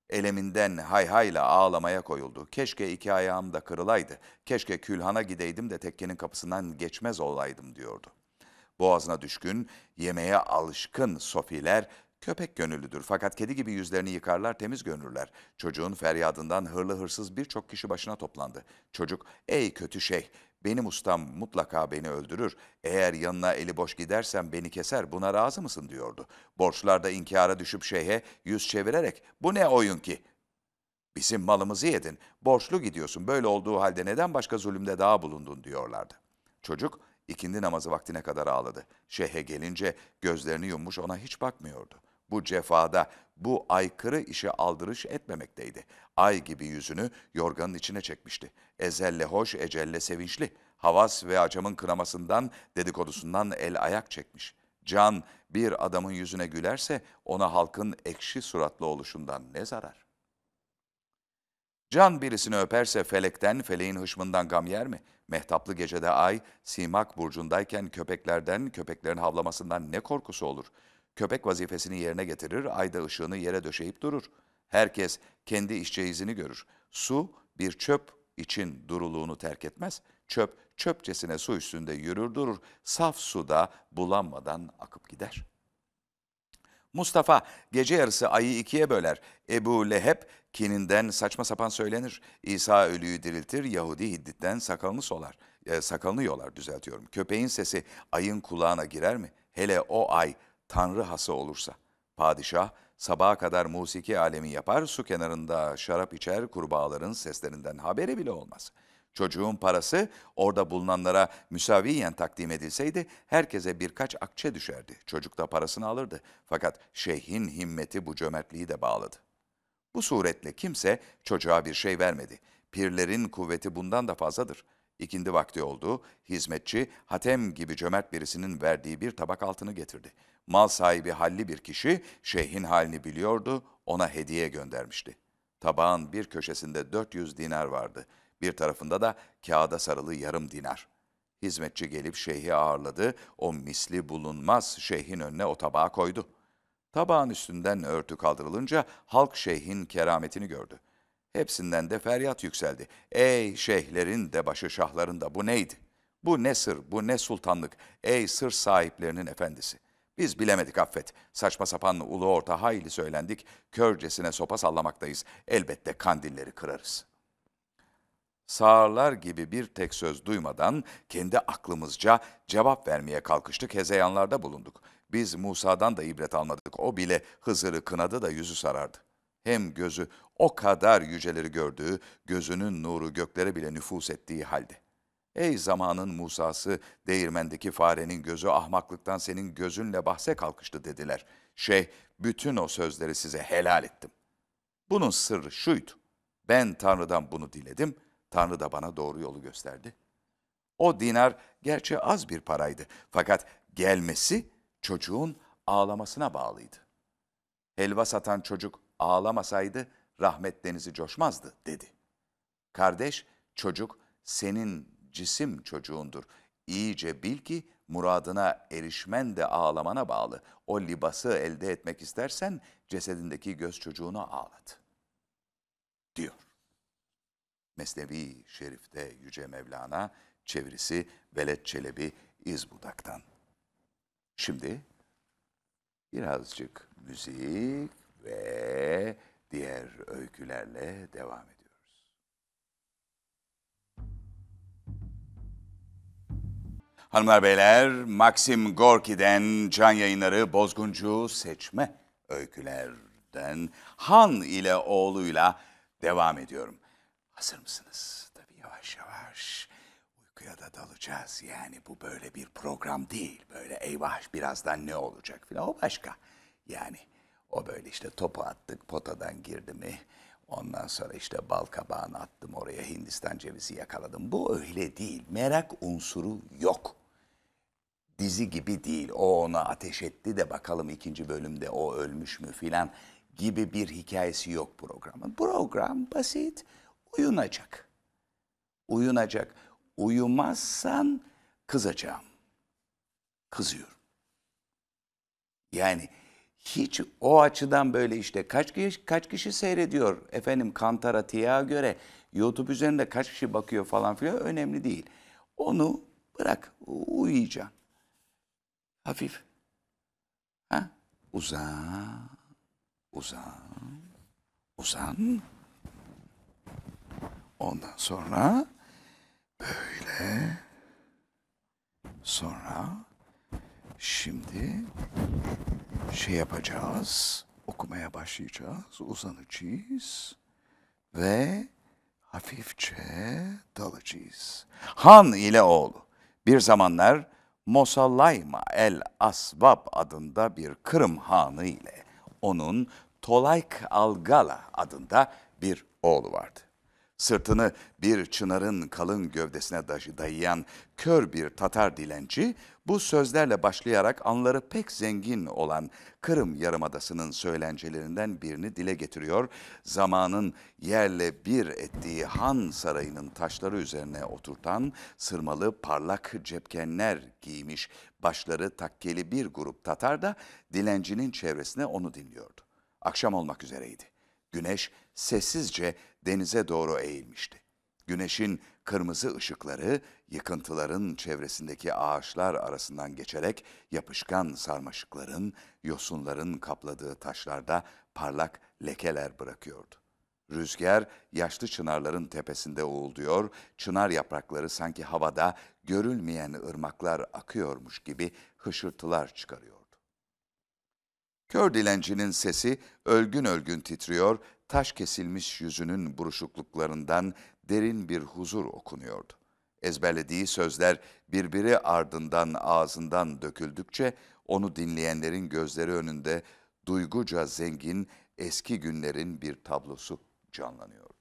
Eleminden hayhayla ağlamaya koyuldu. Keşke iki ayağım da kırılaydı. Keşke külhana gideydim de tekkenin kapısından geçmez olaydım diyordu. Boğazına düşkün, yemeğe alışkın sofiler köpek gönüllüdür. Fakat kedi gibi yüzlerini yıkarlar, temiz gönüller. Çocuğun feryadından hırlı hırsız birçok kişi başına toplandı. Çocuk, ey kötü şey, benim ustam mutlaka beni öldürür. Eğer yanına eli boş gidersem beni keser, buna razı mısın diyordu. Borçlar da inkara düşüp şeyhe yüz çevirerek, bu ne oyun ki? Bizim malımızı yedin, borçlu gidiyorsun, böyle olduğu halde neden başka zulümde daha bulundun diyorlardı. Çocuk ikindi namazı vaktine kadar ağladı. Şeyhe gelince gözlerini yummuş ona hiç bakmıyordu. Bu cefada, bu aykırı işe aldırış etmemekteydi. Ay gibi yüzünü yorganın içine çekmişti. Ezelle hoş, ecelle sevinçli. Havas ve acamın kınamasından, dedikodusundan el ayak çekmiş. Can bir adamın yüzüne gülerse ona halkın ekşi suratlı oluşundan ne zarar? Can birisini öperse felekten, feleğin hışmından gam yer mi? Mehtaplı gecede ay, simak burcundayken köpeklerden, köpeklerin havlamasından ne korkusu olur? Köpek vazifesini yerine getirir, ay da ışığını yere döşeyip durur. Herkes kendi işçeizini görür. Su bir çöp için duruluğunu terk etmez. Çöp çöpçesine su üstünde yürür durur. Saf suda bulanmadan akıp gider.'' Mustafa gece yarısı ayı ikiye böler. Ebu Leheb kininden saçma sapan söylenir. İsa ölüyü diriltir, Yahudi hidditten sakalını solar. E, sakalını yolar düzeltiyorum. Köpeğin sesi ayın kulağına girer mi? Hele o ay tanrı hası olursa. Padişah sabaha kadar musiki alemi yapar, su kenarında şarap içer, kurbağaların seslerinden haberi bile olmaz.'' Çocuğun parası orada bulunanlara müsaviyen takdim edilseydi herkese birkaç akçe düşerdi. Çocuk da parasını alırdı. Fakat şeyhin himmeti bu cömertliği de bağladı. Bu suretle kimse çocuğa bir şey vermedi. Pirlerin kuvveti bundan da fazladır. İkindi vakti oldu, hizmetçi Hatem gibi cömert birisinin verdiği bir tabak altını getirdi. Mal sahibi halli bir kişi şeyhin halini biliyordu, ona hediye göndermişti. Tabağın bir köşesinde 400 dinar vardı. Bir tarafında da kağıda sarılı yarım dinar. Hizmetçi gelip şeyhi ağırladı. O misli bulunmaz şeyhin önüne o tabağı koydu. Tabağın üstünden örtü kaldırılınca halk şeyhin kerametini gördü. Hepsinden de feryat yükseldi. Ey şeyhlerin de başı şahların da bu neydi? Bu ne sır, bu ne sultanlık? Ey sır sahiplerinin efendisi. Biz bilemedik affet. Saçma sapan ulu orta hayli söylendik. Körcesine sopa sallamaktayız. Elbette kandilleri kırarız. Sağırlar gibi bir tek söz duymadan kendi aklımızca cevap vermeye kalkıştık, hezeyanlarda bulunduk. Biz Musa'dan da ibret almadık. O bile Hızır'ı kınadı da yüzü sarardı. Hem gözü o kadar yüceleri gördüğü, gözünün nuru göklere bile nüfus ettiği halde. Ey zamanın Musa'sı, değirmendeki farenin gözü ahmaklıktan senin gözünle bahse kalkıştı dediler. Şeyh, bütün o sözleri size helal ettim. Bunun sırrı şuydu. Ben Tanrı'dan bunu diledim, Tanrı da bana doğru yolu gösterdi. O dinar gerçi az bir paraydı fakat gelmesi çocuğun ağlamasına bağlıydı. Helva satan çocuk ağlamasaydı rahmet denizi coşmazdı dedi. Kardeş, çocuk senin cisim çocuğundur. İyice bil ki muradına erişmen de ağlamana bağlı. O libası elde etmek istersen cesedindeki göz çocuğunu ağlat. Diyor. Mesnevi Şerif'te Yüce Mevlana, çevirisi Veled Çelebi İzbudak'tan. Şimdi birazcık müzik ve diğer öykülerle devam ediyoruz. Hanımlar beyler, Maxim Gorki'den can yayınları Bozguncu seçme öykülerden Han ile oğluyla devam ediyorum. Hazır mısınız? Tabii yavaş yavaş uykuya da dalacağız. Yani bu böyle bir program değil. Böyle eyvah birazdan ne olacak filan o başka. Yani o böyle işte topu attık potadan girdi mi ondan sonra işte bal kabağını attım oraya Hindistan cevizi yakaladım. Bu öyle değil. Merak unsuru yok. Dizi gibi değil. O ona ateş etti de bakalım ikinci bölümde o ölmüş mü filan gibi bir hikayesi yok programın. Program basit. Uyunacak. Uyunacak. Uyumazsan kızacağım. Kızıyorum. Yani hiç o açıdan böyle işte kaç kişi, kaç kişi seyrediyor efendim Kantarati'ye göre YouTube üzerinde kaç kişi bakıyor falan filan önemli değil. Onu bırak uyuyacaksın. Hafif. Ha? Uzan. Uzan. Uzan. Ondan sonra böyle. Sonra şimdi şey yapacağız. Okumaya başlayacağız. Uzanacağız. Ve hafifçe dalacağız. Han ile oğlu. Bir zamanlar Mosallayma el Asvab adında bir Kırım hanı ile onun Tolayk Algala adında bir oğlu vardı. Sırtını bir çınarın kalın gövdesine dayayan kör bir Tatar dilenci bu sözlerle başlayarak anları pek zengin olan Kırım Yarımadası'nın söylencelerinden birini dile getiriyor. Zamanın yerle bir ettiği Han sarayının taşları üzerine oturtan sırmalı parlak cepkenler giymiş başları takkeli bir grup Tatar da dilencinin çevresine onu dinliyordu. Akşam olmak üzereydi. Güneş sessizce denize doğru eğilmişti. Güneşin kırmızı ışıkları yıkıntıların çevresindeki ağaçlar arasından geçerek yapışkan sarmaşıkların, yosunların kapladığı taşlarda parlak lekeler bırakıyordu. Rüzgar yaşlı çınarların tepesinde uğulduyor, çınar yaprakları sanki havada görülmeyen ırmaklar akıyormuş gibi hışırtılar çıkarıyordu. Kör dilencinin sesi ölgün ölgün titriyor, taş kesilmiş yüzünün buruşukluklarından derin bir huzur okunuyordu. Ezberlediği sözler birbiri ardından ağzından döküldükçe onu dinleyenlerin gözleri önünde duyguca zengin eski günlerin bir tablosu canlanıyordu.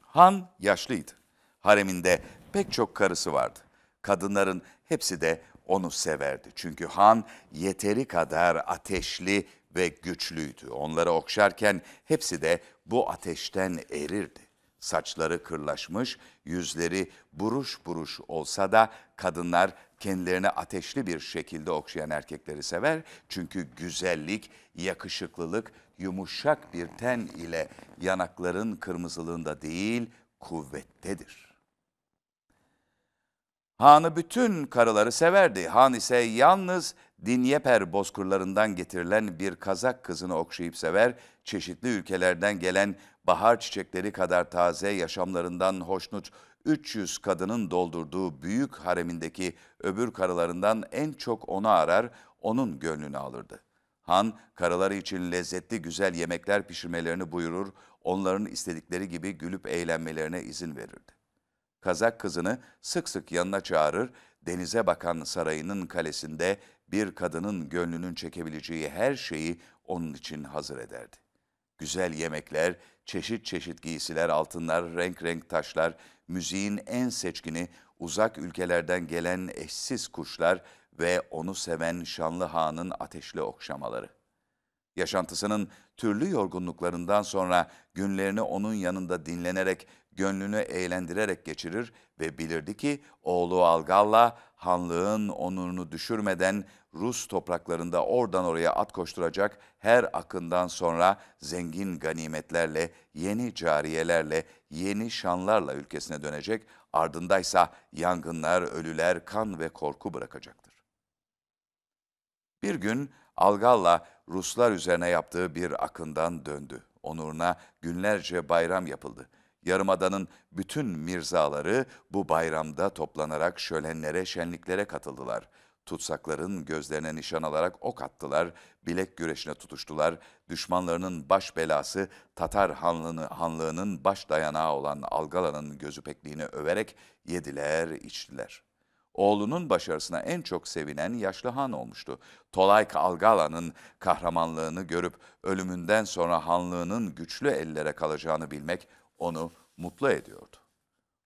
Han yaşlıydı. Hareminde pek çok karısı vardı. Kadınların hepsi de onu severdi. Çünkü Han yeteri kadar ateşli ve güçlüydü. Onları okşarken hepsi de bu ateşten erirdi. Saçları kırlaşmış, yüzleri buruş buruş olsa da kadınlar kendilerini ateşli bir şekilde okşayan erkekleri sever. Çünkü güzellik, yakışıklılık, yumuşak bir ten ile yanakların kırmızılığında değil, kuvvettedir. Han'ı bütün karıları severdi. Han ise yalnız Dinyeper bozkırlarından getirilen bir kazak kızını okşayıp sever, çeşitli ülkelerden gelen bahar çiçekleri kadar taze yaşamlarından hoşnut 300 kadının doldurduğu büyük haremindeki öbür karılarından en çok onu arar, onun gönlünü alırdı. Han, karıları için lezzetli güzel yemekler pişirmelerini buyurur, onların istedikleri gibi gülüp eğlenmelerine izin verirdi. Kazak kızını sık sık yanına çağırır, denize bakan sarayının kalesinde bir kadının gönlünün çekebileceği her şeyi onun için hazır ederdi. Güzel yemekler, çeşit çeşit giysiler, altınlar, renk renk taşlar, müziğin en seçkini, uzak ülkelerden gelen eşsiz kuşlar ve onu seven şanlı hanın ateşli okşamaları. Yaşantısının türlü yorgunluklarından sonra günlerini onun yanında dinlenerek, gönlünü eğlendirerek geçirir ve bilirdi ki oğlu Algal'la hanlığın onurunu düşürmeden Rus topraklarında oradan oraya at koşturacak her akından sonra zengin ganimetlerle, yeni cariyelerle, yeni şanlarla ülkesine dönecek, ardındaysa yangınlar, ölüler, kan ve korku bırakacaktır. Bir gün Algal'la Ruslar üzerine yaptığı bir akından döndü. Onuruna günlerce bayram yapıldı. Yarımada'nın bütün mirzaları bu bayramda toplanarak şölenlere, şenliklere katıldılar. Tutsakların gözlerine nişan alarak ok attılar, bilek güreşine tutuştular. Düşmanlarının baş belası Tatar hanlığını, hanlığının baş dayanağı olan Algala'nın gözü pekliğini överek yediler, içtiler. Oğlunun başarısına en çok sevinen yaşlı han olmuştu. Tolayk Algala'nın kahramanlığını görüp ölümünden sonra hanlığının güçlü ellere kalacağını bilmek onu mutlu ediyordu.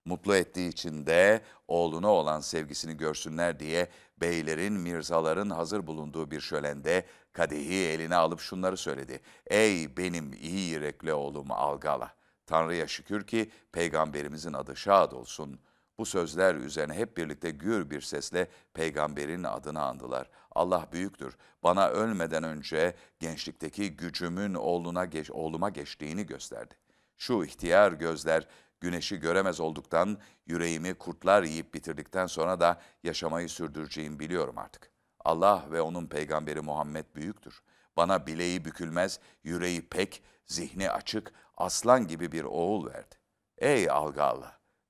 Mutlu ettiği için de oğluna olan sevgisini görsünler diye beylerin, mirzaların hazır bulunduğu bir şölende kadehi eline alıp şunları söyledi. Ey benim iyi yürekli oğlum Algala! Tanrı'ya şükür ki peygamberimizin adı şad olsun.'' Bu sözler üzerine hep birlikte gür bir sesle peygamberin adını andılar. Allah büyüktür. Bana ölmeden önce gençlikteki gücümün oğluna geç, oğluma geçtiğini gösterdi. Şu ihtiyar gözler güneşi göremez olduktan, yüreğimi kurtlar yiyip bitirdikten sonra da yaşamayı sürdüreceğim biliyorum artık. Allah ve onun peygamberi Muhammed büyüktür. Bana bileği bükülmez, yüreği pek, zihni açık, aslan gibi bir oğul verdi. Ey algı!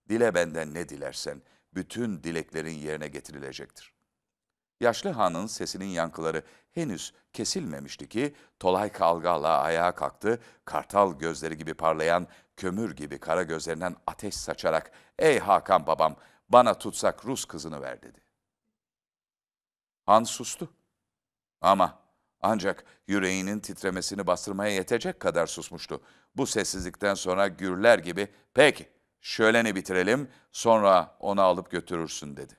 Dile benden ne dilersen, bütün dileklerin yerine getirilecektir. Yaşlı hanın sesinin yankıları henüz kesilmemişti ki Tolay Kalgala ayağa kalktı, kartal gözleri gibi parlayan, kömür gibi kara gözlerinden ateş saçarak ''Ey Hakan babam, bana tutsak Rus kızını ver.'' dedi. Han sustu. Ama ancak yüreğinin titremesini bastırmaya yetecek kadar susmuştu. Bu sessizlikten sonra gürler gibi ''Peki, şöleni bitirelim, sonra onu alıp götürürsün dedi.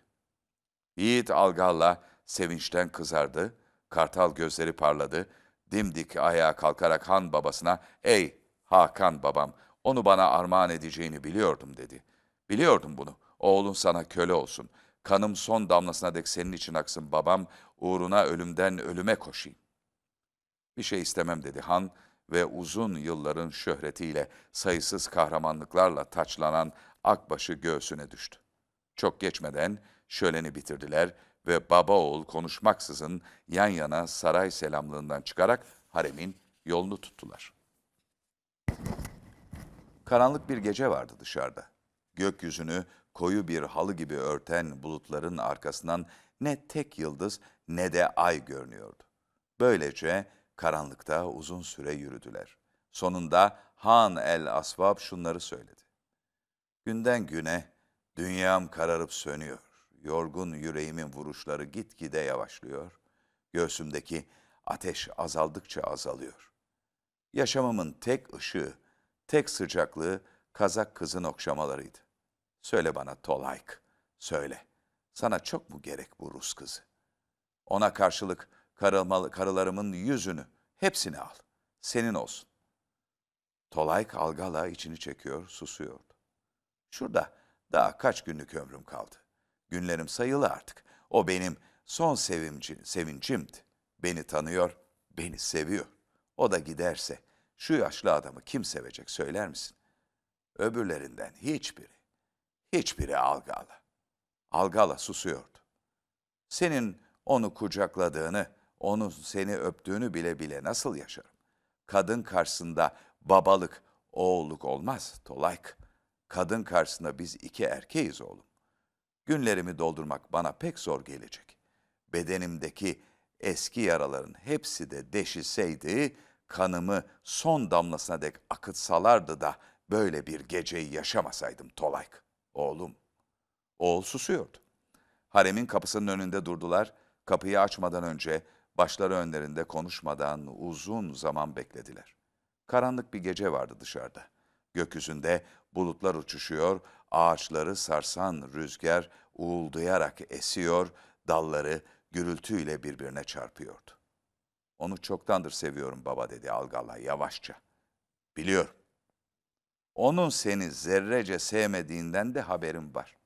Yiğit Algal'la sevinçten kızardı, kartal gözleri parladı, dimdik ayağa kalkarak han babasına, ''Ey Hakan babam, onu bana armağan edeceğini biliyordum.'' dedi. ''Biliyordum bunu, oğlun sana köle olsun. Kanım son damlasına dek senin için aksın babam, uğruna ölümden ölüme koşayım.'' Bir şey istemem dedi han ve uzun yılların şöhretiyle sayısız kahramanlıklarla taçlanan Akbaş'ı göğsüne düştü. Çok geçmeden şöleni bitirdiler ve baba oğul konuşmaksızın yan yana saray selamlığından çıkarak haremin yolunu tuttular. Karanlık bir gece vardı dışarıda. Gökyüzünü koyu bir halı gibi örten bulutların arkasından ne tek yıldız ne de ay görünüyordu. Böylece karanlıkta uzun süre yürüdüler. Sonunda Han el Asvab şunları söyledi. Günden güne dünyam kararıp sönüyor. Yorgun yüreğimin vuruşları gitgide yavaşlıyor. Göğsümdeki ateş azaldıkça azalıyor. Yaşamımın tek ışığı, tek sıcaklığı kazak kızın okşamalarıydı. Söyle bana Tolayk, söyle. Sana çok mu gerek bu Rus kızı? Ona karşılık karılmalı, karılarımın yüzünü, hepsini al. Senin olsun. Tolayk Algala içini çekiyor, susuyordu. Şurada daha kaç günlük ömrüm kaldı. Günlerim sayılı artık. O benim son sevimci, sevincimdi. Beni tanıyor, beni seviyor. O da giderse şu yaşlı adamı kim sevecek söyler misin? Öbürlerinden hiçbiri, hiçbiri Algala. Algala susuyordu. Senin onu kucakladığını, onun seni öptüğünü bile bile nasıl yaşarım? Kadın karşısında babalık, oğulluk olmaz Tolayk. Kadın karşısında biz iki erkeğiz oğlum. Günlerimi doldurmak bana pek zor gelecek. Bedenimdeki eski yaraların hepsi de deşilseydi, kanımı son damlasına dek akıtsalardı da böyle bir geceyi yaşamasaydım Tolayk. Oğlum. Oğul susuyordu. Haremin kapısının önünde durdular. Kapıyı açmadan önce başları önlerinde konuşmadan uzun zaman beklediler. Karanlık bir gece vardı dışarıda. Gökyüzünde bulutlar uçuşuyor, ağaçları sarsan rüzgar uğuldayarak esiyor, dalları gürültüyle birbirine çarpıyordu. Onu çoktandır seviyorum baba dedi Algala yavaşça. Biliyorum. Onun seni zerrece sevmediğinden de haberim var.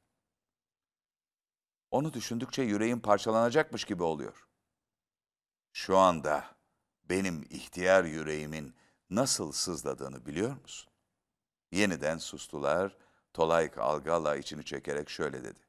Onu düşündükçe yüreğim parçalanacakmış gibi oluyor. Şu anda benim ihtiyar yüreğimin nasıl sızladığını biliyor musun? Yeniden sustular. Tolayk Algala içini çekerek şöyle dedi.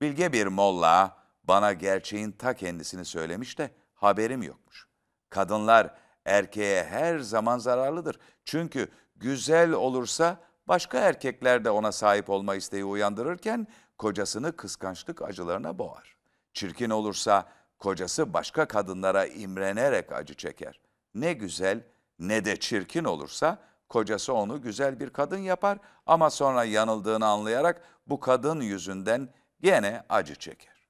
Bilge bir molla bana gerçeğin ta kendisini söylemiş de haberim yokmuş. Kadınlar erkeğe her zaman zararlıdır. Çünkü güzel olursa başka erkekler de ona sahip olma isteği uyandırırken kocasını kıskançlık acılarına boğar. Çirkin olursa kocası başka kadınlara imrenerek acı çeker. Ne güzel ne de çirkin olursa kocası onu güzel bir kadın yapar ama sonra yanıldığını anlayarak bu kadın yüzünden gene acı çeker.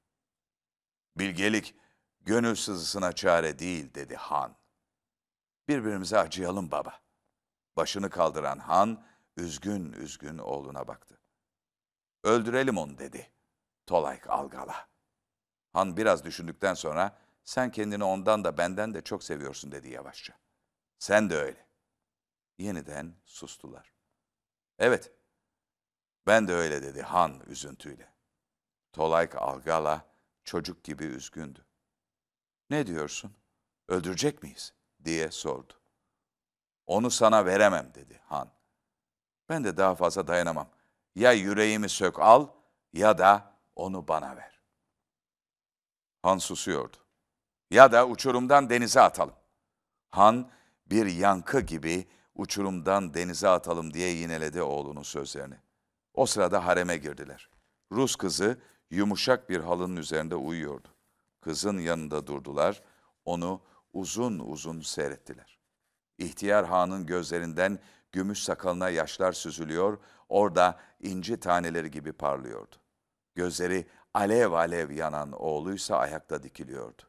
Bilgelik gönül sızısına çare değil dedi Han. Birbirimize acıyalım baba. Başını kaldıran Han üzgün üzgün oğluna baktı. Öldürelim onu dedi. Tolayk Algala. Han biraz düşündükten sonra sen kendini ondan da benden de çok seviyorsun dedi yavaşça. Sen de öyle. Yeniden sustular. Evet, ben de öyle dedi Han üzüntüyle. Tolayk Algala çocuk gibi üzgündü. Ne diyorsun? Öldürecek miyiz? diye sordu. Onu sana veremem dedi Han. Ben de daha fazla dayanamam. Ya yüreğimi sök al ya da onu bana ver. Han susuyordu. Ya da uçurumdan denize atalım. Han bir yankı gibi uçurumdan denize atalım diye yineledi oğlunun sözlerini. O sırada hareme girdiler. Rus kızı yumuşak bir halının üzerinde uyuyordu. Kızın yanında durdular, onu uzun uzun seyrettiler. İhtiyar Han'ın gözlerinden gümüş sakalına yaşlar süzülüyor, orada inci taneleri gibi parlıyordu. Gözleri alev alev yanan oğluysa ayakta dikiliyordu.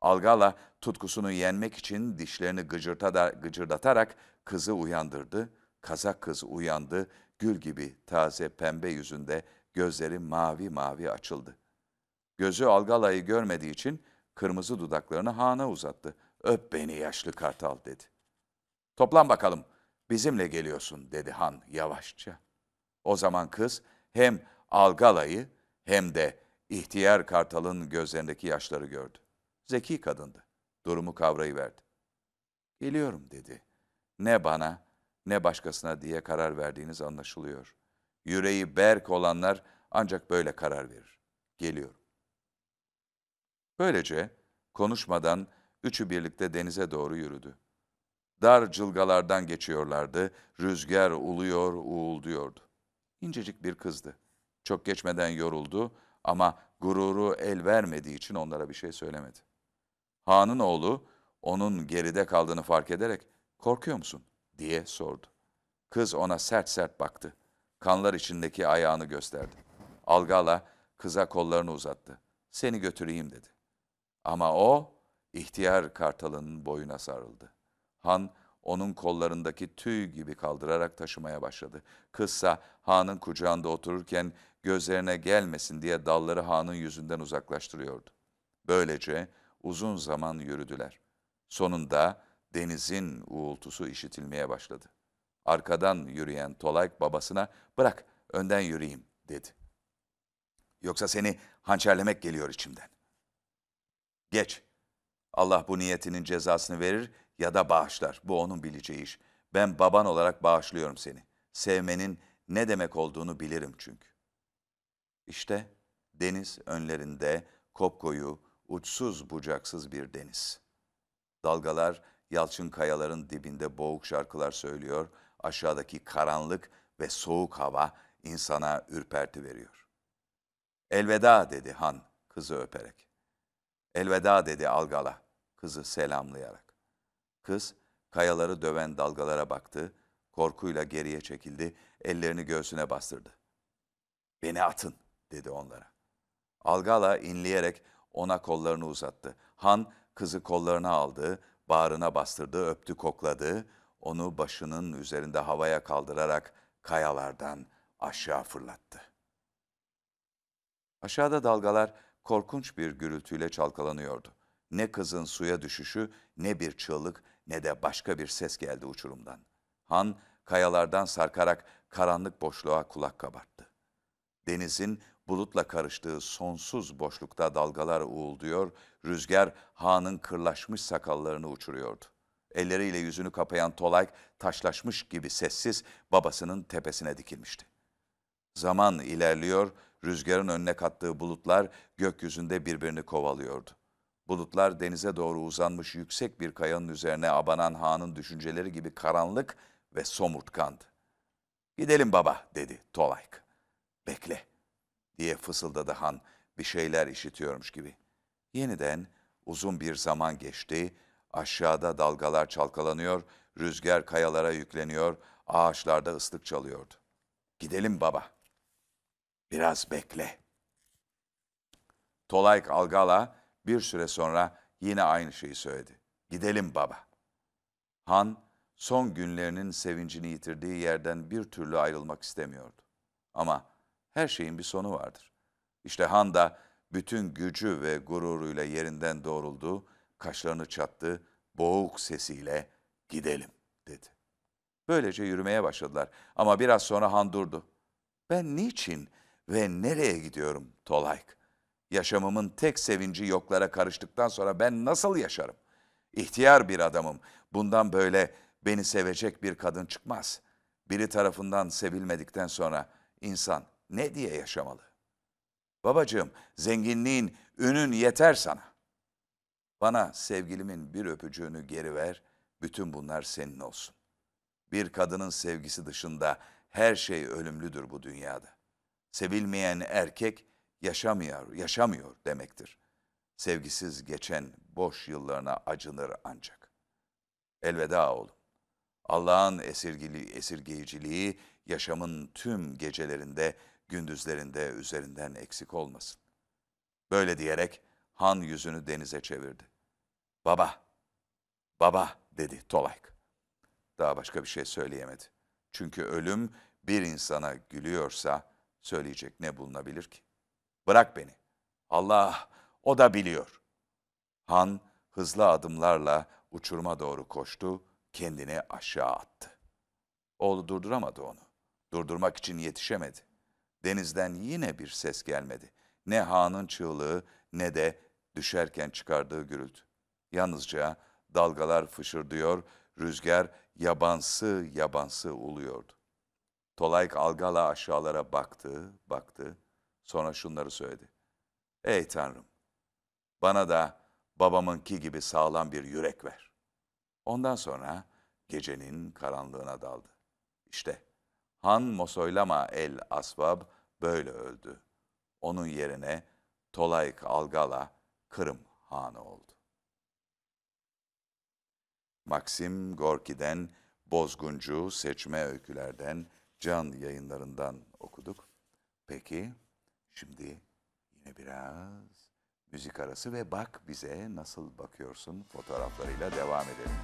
Algala tutkusunu yenmek için dişlerini gıcırtada, gıcırdatarak kızı uyandırdı. Kazak kız uyandı, gül gibi taze pembe yüzünde gözleri mavi mavi açıldı. Gözü Algala'yı görmediği için kırmızı dudaklarını Han'a uzattı. Öp beni yaşlı kartal dedi. Toplan bakalım, bizimle geliyorsun dedi Han yavaşça. O zaman kız hem Algala'yı hem de ihtiyar kartalın gözlerindeki yaşları gördü. Zeki kadındı. Durumu kavrayıverdi. Geliyorum dedi. Ne bana ne başkasına diye karar verdiğiniz anlaşılıyor. Yüreği berk olanlar ancak böyle karar verir. Geliyorum. Böylece konuşmadan üçü birlikte denize doğru yürüdü. Dar cılgalardan geçiyorlardı, rüzgar uluyor, uğulduyordu. İncecik bir kızdı. Çok geçmeden yoruldu ama gururu el vermediği için onlara bir şey söylemedi. Han'ın oğlu onun geride kaldığını fark ederek korkuyor musun diye sordu. Kız ona sert sert baktı. Kanlar içindeki ayağını gösterdi. Algala kıza kollarını uzattı. Seni götüreyim dedi. Ama o ihtiyar kartalının boyuna sarıldı. Han onun kollarındaki tüy gibi kaldırarak taşımaya başladı. Kızsa Han'ın kucağında otururken gözlerine gelmesin diye dalları Han'ın yüzünden uzaklaştırıyordu. Böylece uzun zaman yürüdüler. Sonunda denizin uğultusu işitilmeye başladı. Arkadan yürüyen Tolayk babasına bırak önden yürüyeyim dedi. Yoksa seni hançerlemek geliyor içimden. Geç. Allah bu niyetinin cezasını verir ya da bağışlar. Bu onun bileceği iş. Ben baban olarak bağışlıyorum seni. Sevmenin ne demek olduğunu bilirim çünkü. İşte deniz önlerinde kopkoyu, uçsuz bucaksız bir deniz. Dalgalar yalçın kayaların dibinde boğuk şarkılar söylüyor, aşağıdaki karanlık ve soğuk hava insana ürperti veriyor. Elveda dedi Han kızı öperek. Elveda dedi Algala kızı selamlayarak. Kız kayaları döven dalgalara baktı, korkuyla geriye çekildi, ellerini göğsüne bastırdı. Beni atın dedi onlara. Algala inleyerek ona kollarını uzattı. Han kızı kollarına aldı, bağrına bastırdı, öptü, kokladı. Onu başının üzerinde havaya kaldırarak kayalardan aşağı fırlattı. Aşağıda dalgalar korkunç bir gürültüyle çalkalanıyordu. Ne kızın suya düşüşü, ne bir çığlık, ne de başka bir ses geldi uçurumdan. Han kayalardan sarkarak karanlık boşluğa kulak kabarttı. Denizin bulutla karıştığı sonsuz boşlukta dalgalar uğulduyor, rüzgar Han'ın kırlaşmış sakallarını uçuruyordu. Elleriyle yüzünü kapayan Tolayk taşlaşmış gibi sessiz babasının tepesine dikilmişti. Zaman ilerliyor, rüzgarın önüne kattığı bulutlar gökyüzünde birbirini kovalıyordu. Bulutlar denize doğru uzanmış yüksek bir kayanın üzerine abanan Han'ın düşünceleri gibi karanlık ve somurtkandı. Gidelim baba dedi Tolayk. Bekle diye fısıldadı Han bir şeyler işitiyormuş gibi. Yeniden uzun bir zaman geçti. Aşağıda dalgalar çalkalanıyor, rüzgar kayalara yükleniyor, ağaçlarda ıslık çalıyordu. Gidelim baba. Biraz bekle. Tolayk Algala bir süre sonra yine aynı şeyi söyledi. Gidelim baba. Han son günlerinin sevincini yitirdiği yerden bir türlü ayrılmak istemiyordu. Ama her şeyin bir sonu vardır. İşte Han da bütün gücü ve gururuyla yerinden doğruldu, kaşlarını çattı, boğuk sesiyle gidelim dedi. Böylece yürümeye başladılar ama biraz sonra Han durdu. Ben niçin ve nereye gidiyorum Tolayk? Yaşamımın tek sevinci yoklara karıştıktan sonra ben nasıl yaşarım? İhtiyar bir adamım. Bundan böyle beni sevecek bir kadın çıkmaz. Biri tarafından sevilmedikten sonra insan ne diye yaşamalı? Babacığım, zenginliğin, ünün yeter sana. Bana sevgilimin bir öpücüğünü geri ver, bütün bunlar senin olsun. Bir kadının sevgisi dışında her şey ölümlüdür bu dünyada. Sevilmeyen erkek yaşamıyor, yaşamıyor demektir. Sevgisiz geçen boş yıllarına acınır ancak. Elveda oğlum. Allah'ın esirgili, esirgeyiciliği yaşamın tüm gecelerinde, gündüzlerinde üzerinden eksik olmasın. Böyle diyerek Han yüzünü denize çevirdi. Baba, baba dedi Tolayk. Daha başka bir şey söyleyemedi. Çünkü ölüm bir insana gülüyorsa söyleyecek ne bulunabilir ki? Bırak beni. Allah, o da biliyor. Han hızlı adımlarla uçuruma doğru koştu, kendini aşağı attı. Oğlu durduramadı onu. Durdurmak için yetişemedi. Denizden yine bir ses gelmedi. Ne Han'ın çığlığı ne de düşerken çıkardığı gürültü. Yalnızca dalgalar fışırdıyor, rüzgar yabansı yabansı uluyordu. Tolayk algala aşağılara baktı, baktı. Sonra şunları söyledi. Ey Tanrım, bana da babamınki gibi sağlam bir yürek ver. Ondan sonra gecenin karanlığına daldı. İşte Han Mosoylama el Asvab böyle öldü. Onun yerine Tolayk Algala Kırım Hanı oldu. Maxim Gorki'den Bozguncu Seçme Öykülerden Can yayınlarından okuduk. Peki şimdi yine biraz müzik arası ve bak bize nasıl bakıyorsun fotoğraflarıyla devam edelim.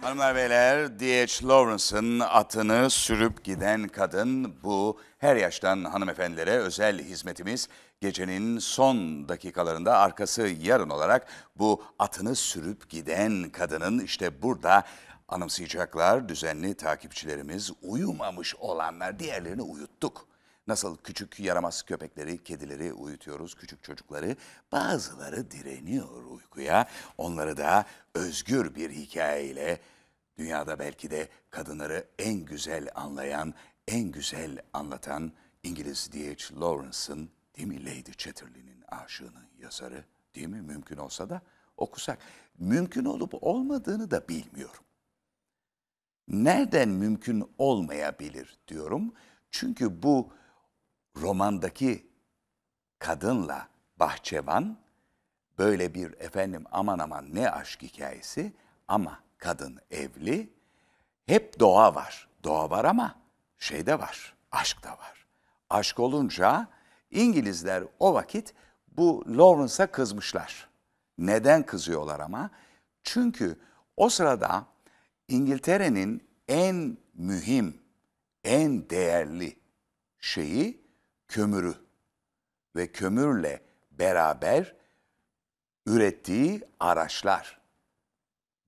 Hanımlar beyler, D.H. Lawrence'ın atını sürüp giden kadın bu her yaştan hanımefendilere özel hizmetimiz. Gecenin son dakikalarında arkası yarın olarak bu atını sürüp giden kadının işte burada anımsayacaklar düzenli takipçilerimiz uyumamış olanlar diğerlerini uyuttuk. Nasıl küçük yaramaz köpekleri, kedileri uyutuyoruz, küçük çocukları. Bazıları direniyor uykuya. Onları da özgür bir hikayeyle dünyada belki de kadınları en güzel anlayan, en güzel anlatan İngiliz D.H. Lawrence'ın değil mi Lady Chatterley'nin aşığının yazarı değil mi? Mümkün olsa da okusak. Mümkün olup olmadığını da bilmiyorum. Nereden mümkün olmayabilir diyorum. Çünkü bu romandaki kadınla bahçevan böyle bir efendim aman aman ne aşk hikayesi ama kadın evli. Hep doğa var. Doğa var ama şey de var. Aşk da var. Aşk olunca İngilizler o vakit bu Lawrence'a kızmışlar. Neden kızıyorlar ama? Çünkü o sırada İngiltere'nin en mühim, en değerli şeyi kömürü ve kömürle beraber ürettiği araçlar.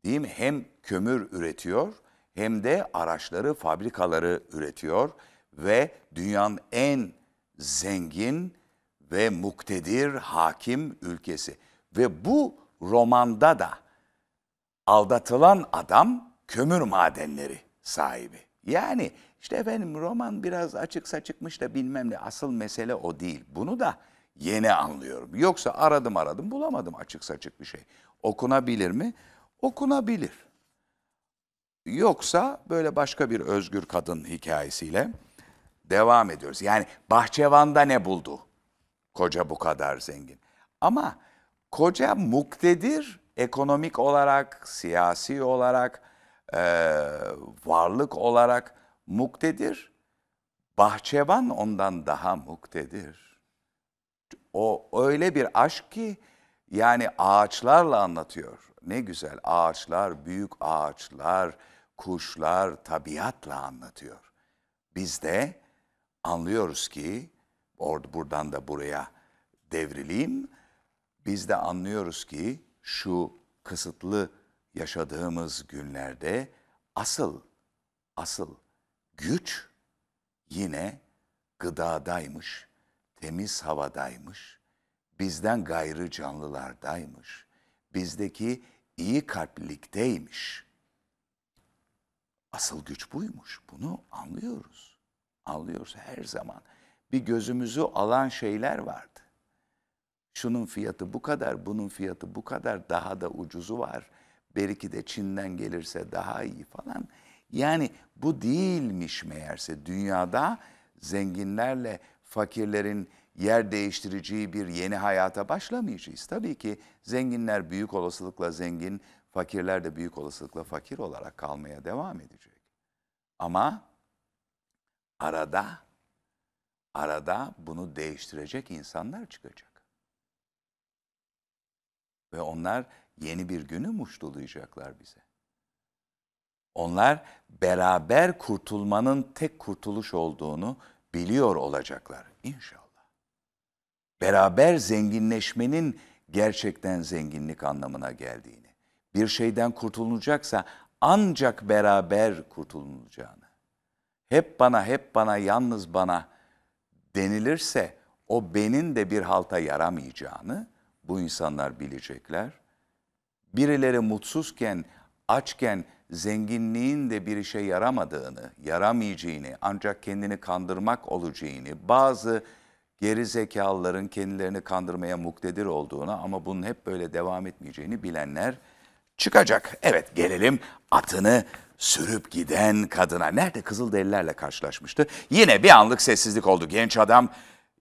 Değil mi? Hem kömür üretiyor hem de araçları, fabrikaları üretiyor ve dünyanın en zengin ve muktedir hakim ülkesi. Ve bu romanda da aldatılan adam kömür madenleri sahibi. Yani işte efendim roman biraz açık saçıkmış da bilmem ne asıl mesele o değil. Bunu da yeni anlıyorum. Yoksa aradım aradım bulamadım açık saçık bir şey. Okunabilir mi? Okunabilir. Yoksa böyle başka bir özgür kadın hikayesiyle devam ediyoruz. Yani bahçevanda ne buldu? Koca bu kadar zengin. Ama koca muktedir ekonomik olarak, siyasi olarak, eee, varlık olarak muktedir. Bahçevan ondan daha muktedir. O öyle bir aşk ki yani ağaçlarla anlatıyor. Ne güzel ağaçlar, büyük ağaçlar, kuşlar, tabiatla anlatıyor. Biz de anlıyoruz ki, orada buradan da buraya devrileyim, biz de anlıyoruz ki şu kısıtlı yaşadığımız günlerde asıl, asıl güç yine gıdadaymış, temiz havadaymış, bizden gayrı canlılardaymış, bizdeki iyi kalplilikteymiş. Asıl güç buymuş. Bunu anlıyoruz. Anlıyoruz her zaman. Bir gözümüzü alan şeyler vardı. Şunun fiyatı bu kadar, bunun fiyatı bu kadar, daha da ucuzu var. Belki de Çin'den gelirse daha iyi falan. Yani bu değilmiş meğerse dünyada zenginlerle fakirlerin yer değiştireceği bir yeni hayata başlamayacağız. Tabii ki zenginler büyük olasılıkla zengin, fakirler de büyük olasılıkla fakir olarak kalmaya devam edecek. Ama arada arada bunu değiştirecek insanlar çıkacak. Ve onlar yeni bir günü muştulayacaklar bize. Onlar beraber kurtulmanın tek kurtuluş olduğunu biliyor olacaklar inşallah. Beraber zenginleşmenin gerçekten zenginlik anlamına geldiğini, bir şeyden kurtulunacaksa ancak beraber kurtulunacağını, hep bana, hep bana, yalnız bana denilirse o benin de bir halta yaramayacağını bu insanlar bilecekler. Birileri mutsuzken, açken zenginliğin de bir işe yaramadığını, yaramayacağını, ancak kendini kandırmak olacağını, bazı geri zekalıların kendilerini kandırmaya muktedir olduğunu ama bunun hep böyle devam etmeyeceğini bilenler çıkacak. Evet gelelim atını sürüp giden kadına. Nerede Kızılderililerle karşılaşmıştı? Yine bir anlık sessizlik oldu. Genç adam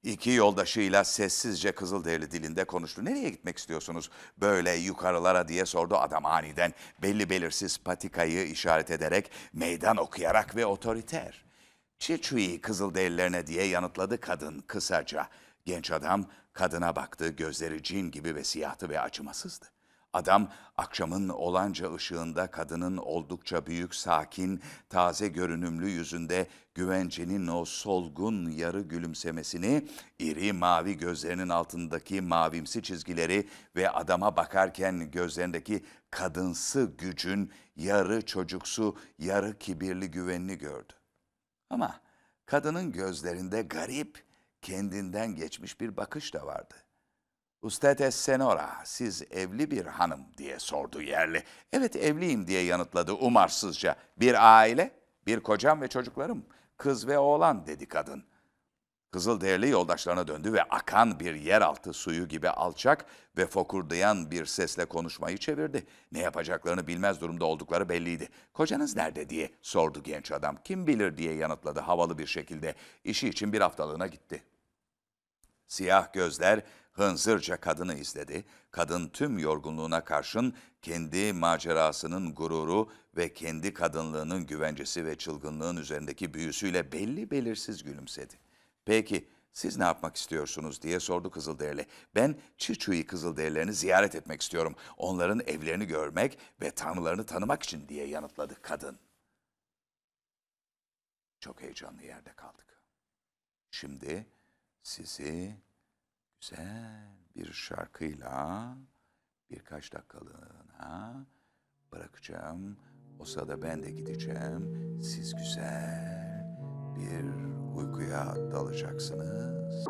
iki yoldaşıyla sessizce Kızılderili dilinde konuştu. Nereye gitmek istiyorsunuz böyle yukarılara diye sordu adam aniden. Belli belirsiz patikayı işaret ederek, meydan okuyarak ve otoriter. Çiçuyi Kızılderililerine diye yanıtladı kadın kısaca. Genç adam kadına baktı, gözleri cin gibi ve siyahtı ve acımasızdı. Adam akşamın olanca ışığında kadının oldukça büyük, sakin, taze görünümlü yüzünde güvencenin o solgun yarı gülümsemesini, iri mavi gözlerinin altındaki mavimsi çizgileri ve adama bakarken gözlerindeki kadınsı gücün yarı çocuksu, yarı kibirli güvenini gördü. Ama kadının gözlerinde garip, kendinden geçmiş bir bakış da vardı. Usted senora, siz evli bir hanım diye sordu yerli. Evet evliyim diye yanıtladı umarsızca. Bir aile, bir kocam ve çocuklarım, kız ve oğlan dedi kadın. Kızılderili yoldaşlarına döndü ve akan bir yeraltı suyu gibi alçak ve fokurdayan bir sesle konuşmayı çevirdi. Ne yapacaklarını bilmez durumda oldukları belliydi. Kocanız nerede diye sordu genç adam. Kim bilir diye yanıtladı havalı bir şekilde. İşi için bir haftalığına gitti. Siyah gözler hınzırca kadını izledi. Kadın tüm yorgunluğuna karşın kendi macerasının gururu ve kendi kadınlığının güvencesi ve çılgınlığın üzerindeki büyüsüyle belli belirsiz gülümsedi. Peki siz ne yapmak istiyorsunuz diye sordu Kızılderili. Ben Çiçuyi Kızılderililerini ziyaret etmek istiyorum. Onların evlerini görmek ve tanrılarını tanımak için diye yanıtladı kadın. Çok heyecanlı yerde kaldık. Şimdi sizi güzel bir şarkıyla birkaç dakikalığına bırakacağım. O sırada ben de gideceğim. Siz güzel bir uykuya dalacaksınız.